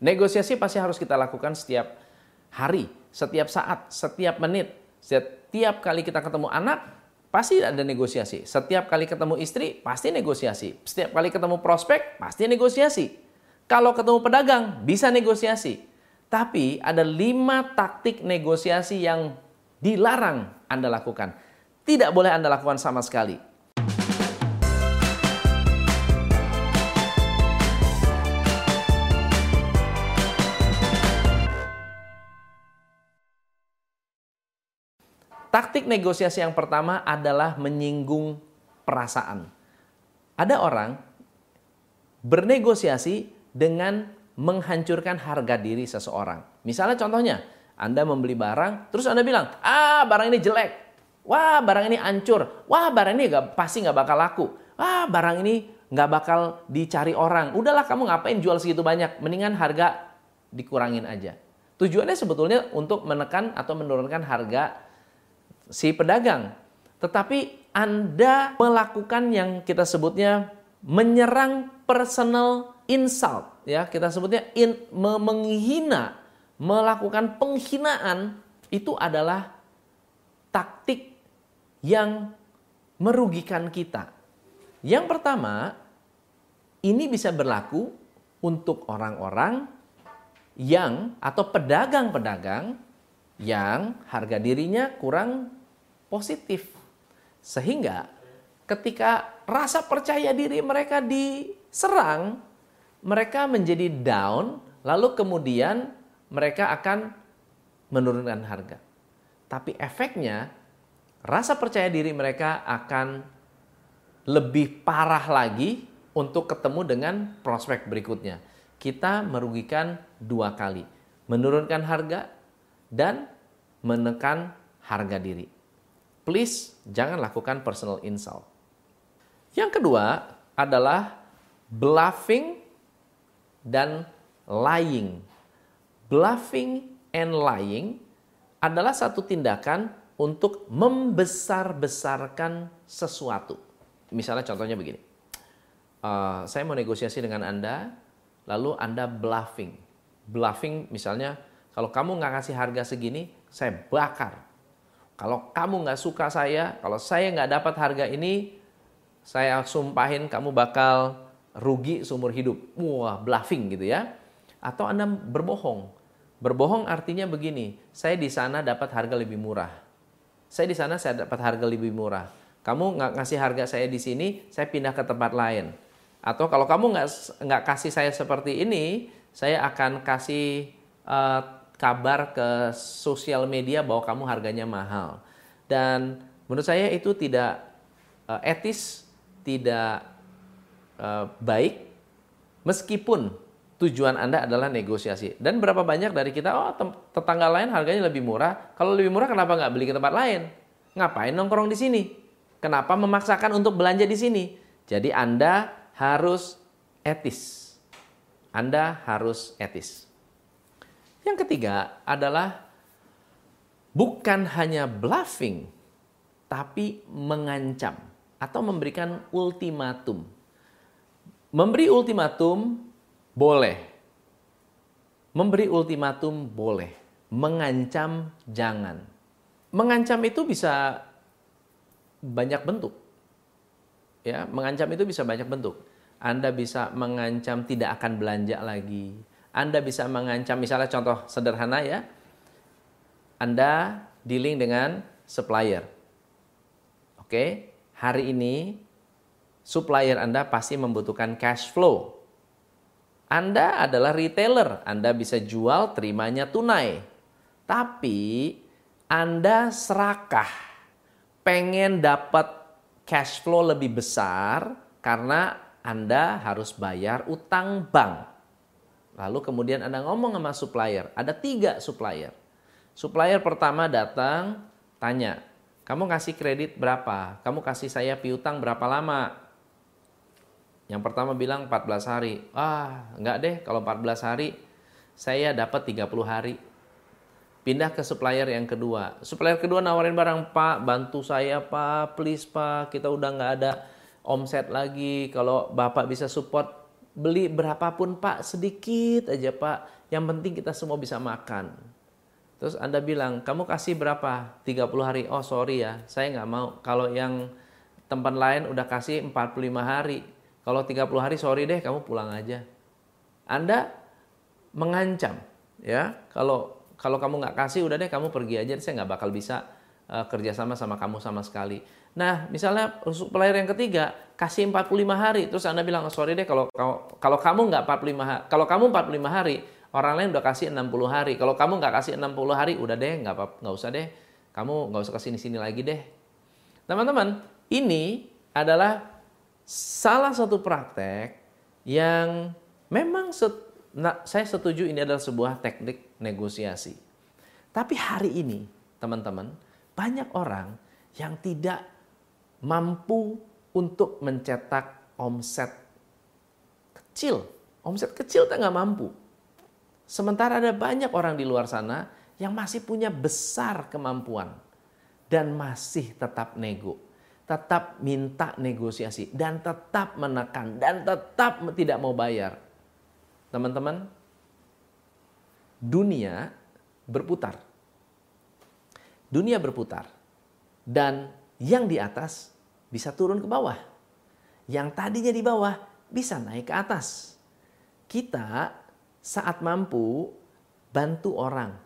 Negosiasi pasti harus kita lakukan setiap hari, setiap saat, setiap menit. Setiap kali kita ketemu anak, pasti ada negosiasi. Setiap kali ketemu istri, pasti negosiasi. Setiap kali ketemu prospek, pasti negosiasi. Kalau ketemu pedagang, bisa negosiasi. Tapi ada lima taktik negosiasi yang dilarang Anda lakukan. Tidak boleh Anda lakukan sama sekali. Taktik negosiasi yang pertama adalah menyinggung perasaan. Ada orang bernegosiasi dengan menghancurkan harga diri seseorang. Misalnya contohnya, Anda membeli barang, terus Anda bilang, ah barang ini jelek, wah barang ini hancur, wah barang ini gak, pasti nggak bakal laku, wah barang ini nggak bakal dicari orang. Udahlah kamu ngapain jual segitu banyak, mendingan harga dikurangin aja. Tujuannya sebetulnya untuk menekan atau menurunkan harga si pedagang. Tetapi Anda melakukan yang kita sebutnya menyerang personal insult, ya kita sebutnya in, menghina, melakukan penghinaan itu adalah taktik yang merugikan kita. Yang pertama, ini bisa berlaku untuk orang-orang yang atau pedagang-pedagang yang harga dirinya kurang positif. Sehingga ketika rasa percaya diri mereka diserang, mereka menjadi down, lalu kemudian mereka akan menurunkan harga. Tapi efeknya rasa percaya diri mereka akan lebih parah lagi untuk ketemu dengan prospek berikutnya. Kita merugikan dua kali, menurunkan harga dan menekan harga diri please jangan lakukan personal insult. Yang kedua adalah bluffing dan lying. Bluffing and lying adalah satu tindakan untuk membesar-besarkan sesuatu. Misalnya contohnya begini, uh, saya mau negosiasi dengan Anda, lalu Anda bluffing. Bluffing misalnya, kalau kamu nggak kasih harga segini, saya bakar kalau kamu nggak suka saya, kalau saya nggak dapat harga ini, saya sumpahin kamu bakal rugi seumur hidup. Wah, bluffing gitu ya. Atau Anda berbohong. Berbohong artinya begini, saya di sana dapat harga lebih murah. Saya di sana saya dapat harga lebih murah. Kamu nggak ngasih harga saya di sini, saya pindah ke tempat lain. Atau kalau kamu nggak nggak kasih saya seperti ini, saya akan kasih uh, kabar ke sosial media bahwa kamu harganya mahal. Dan menurut saya itu tidak uh, etis, tidak uh, baik meskipun tujuan Anda adalah negosiasi. Dan berapa banyak dari kita, oh tetangga lain harganya lebih murah. Kalau lebih murah kenapa nggak beli ke tempat lain? Ngapain nongkrong di sini? Kenapa memaksakan untuk belanja di sini? Jadi Anda harus etis. Anda harus etis. Yang ketiga adalah bukan hanya bluffing, tapi mengancam atau memberikan ultimatum. Memberi ultimatum boleh. Memberi ultimatum boleh. Mengancam jangan. Mengancam itu bisa banyak bentuk. Ya, mengancam itu bisa banyak bentuk. Anda bisa mengancam tidak akan belanja lagi, anda bisa mengancam, misalnya contoh sederhana ya, Anda dealing dengan supplier. Oke, hari ini supplier Anda pasti membutuhkan cash flow. Anda adalah retailer, Anda bisa jual terimanya tunai. Tapi Anda serakah, pengen dapat cash flow lebih besar karena Anda harus bayar utang bank. Lalu kemudian Anda ngomong sama supplier, ada tiga supplier. Supplier pertama datang, tanya, kamu kasih kredit berapa? Kamu kasih saya piutang berapa lama? Yang pertama bilang 14 hari. Ah, enggak deh, kalau 14 hari saya dapat 30 hari. Pindah ke supplier yang kedua. Supplier kedua nawarin barang, Pak, bantu saya Pak, please Pak, kita udah nggak ada omset lagi. Kalau Bapak bisa support beli berapapun Pak, sedikit aja Pak. Yang penting kita semua bisa makan. Terus Anda bilang, kamu kasih berapa? 30 hari. Oh sorry ya, saya nggak mau. Kalau yang tempat lain udah kasih 45 hari. Kalau 30 hari sorry deh, kamu pulang aja. Anda mengancam ya kalau kalau kamu nggak kasih udah deh kamu pergi aja saya nggak bakal bisa uh, kerjasama sama kamu sama sekali nah misalnya player yang ketiga kasih 45 hari. Terus anda bilang oh, sorry deh kalau kalau kamu nggak 45 hari kalau kamu 45 hari orang lain udah kasih 60 hari. Kalau kamu nggak kasih 60 hari udah deh nggak nggak usah deh. Kamu nggak usah ke sini sini lagi deh. Teman-teman ini adalah salah satu praktek yang memang set, nah, saya setuju ini adalah sebuah teknik negosiasi. Tapi hari ini, teman-teman, banyak orang yang tidak mampu untuk mencetak omset kecil. Omset kecil tak nggak mampu. Sementara ada banyak orang di luar sana yang masih punya besar kemampuan dan masih tetap nego, tetap minta negosiasi dan tetap menekan dan tetap tidak mau bayar. Teman-teman, dunia berputar. Dunia berputar. Dan yang di atas bisa turun ke bawah. Yang tadinya di bawah bisa naik ke atas. Kita saat mampu bantu orang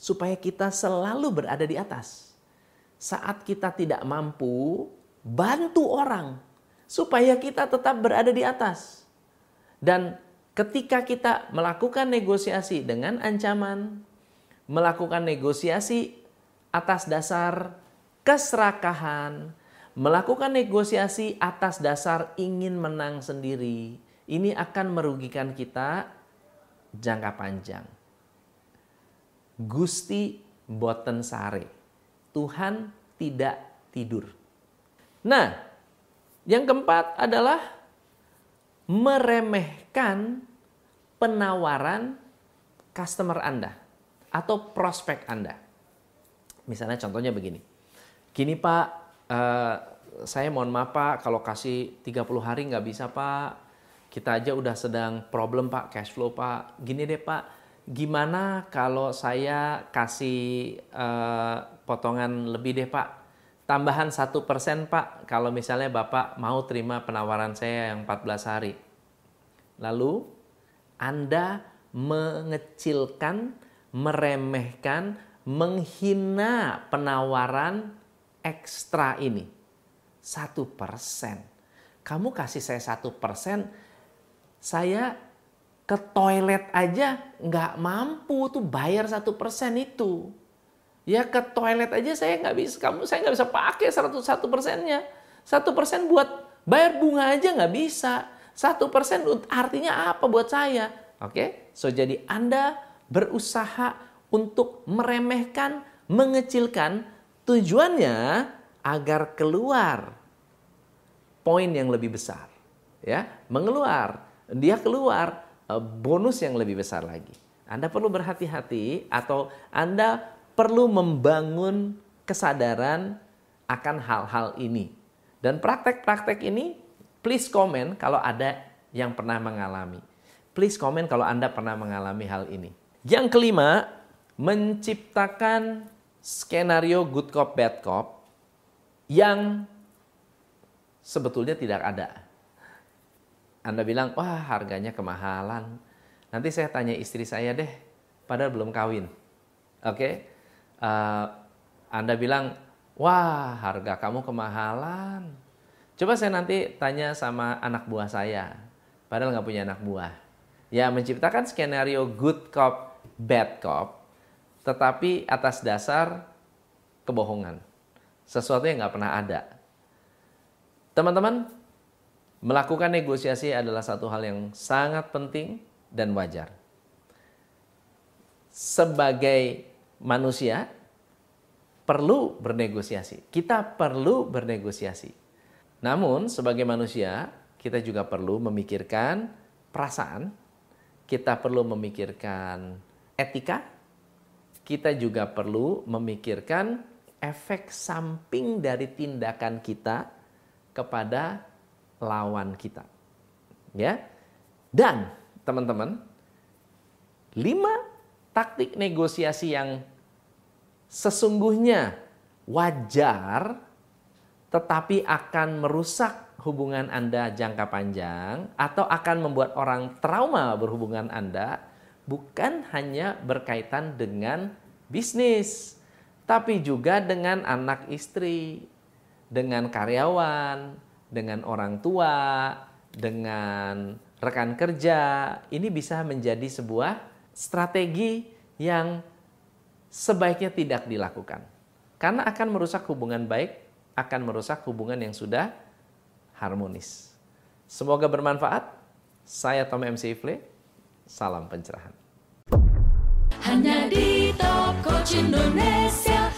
supaya kita selalu berada di atas. Saat kita tidak mampu, bantu orang supaya kita tetap berada di atas. Dan ketika kita melakukan negosiasi dengan ancaman, melakukan negosiasi atas dasar keserakahan, melakukan negosiasi atas dasar ingin menang sendiri, ini akan merugikan kita jangka panjang. Gusti boten sare. Tuhan tidak tidur. Nah, yang keempat adalah meremehkan penawaran customer Anda atau prospek Anda. Misalnya contohnya begini. Gini Pak, uh, saya mohon maaf Pak kalau kasih 30 hari nggak bisa Pak. Kita aja udah sedang problem Pak, cash flow Pak. Gini deh Pak, gimana kalau saya kasih uh, potongan lebih deh Pak? tambahan satu persen Pak kalau misalnya Bapak mau terima penawaran saya yang 14 hari. Lalu Anda mengecilkan, meremehkan, menghina penawaran ekstra ini. Satu persen. Kamu kasih saya satu persen, saya ke toilet aja nggak mampu tuh bayar satu persen itu. Ya ke toilet aja saya nggak bisa, kamu saya nggak bisa pakai 101 persennya. Satu persen buat bayar bunga aja nggak bisa. Satu persen artinya apa buat saya? Oke, so jadi Anda berusaha untuk meremehkan, mengecilkan tujuannya agar keluar poin yang lebih besar. Ya, mengeluar, dia keluar eh, bonus yang lebih besar lagi. Anda perlu berhati-hati atau Anda perlu membangun kesadaran akan hal-hal ini. Dan praktek-praktek ini, please komen kalau ada yang pernah mengalami. Please komen kalau Anda pernah mengalami hal ini. Yang kelima, menciptakan skenario good cop, bad cop yang sebetulnya tidak ada. Anda bilang, wah harganya kemahalan. Nanti saya tanya istri saya deh, padahal belum kawin. Oke, okay? uh, Anda bilang, wah harga kamu kemahalan. Coba saya nanti tanya sama anak buah saya, padahal nggak punya anak buah. Ya menciptakan skenario good cop, bad cop, tetapi atas dasar kebohongan. Sesuatu yang nggak pernah ada. Teman-teman, melakukan negosiasi adalah satu hal yang sangat penting dan wajar. Sebagai manusia perlu bernegosiasi. Kita perlu bernegosiasi. Namun sebagai manusia kita juga perlu memikirkan perasaan, kita perlu memikirkan etika, kita juga perlu memikirkan efek samping dari tindakan kita kepada lawan kita. Ya. Dan teman-teman, lima taktik negosiasi yang sesungguhnya wajar tetapi akan merusak hubungan Anda jangka panjang atau akan membuat orang trauma berhubungan Anda bukan hanya berkaitan dengan bisnis, tapi juga dengan anak istri, dengan karyawan, dengan orang tua, dengan rekan kerja. Ini bisa menjadi sebuah strategi yang sebaiknya tidak dilakukan. Karena akan merusak hubungan baik, akan merusak hubungan yang sudah harmonis. Semoga bermanfaat. Saya Tom MC Ifle. Salam pencerahan. Hanya di Coach Indonesia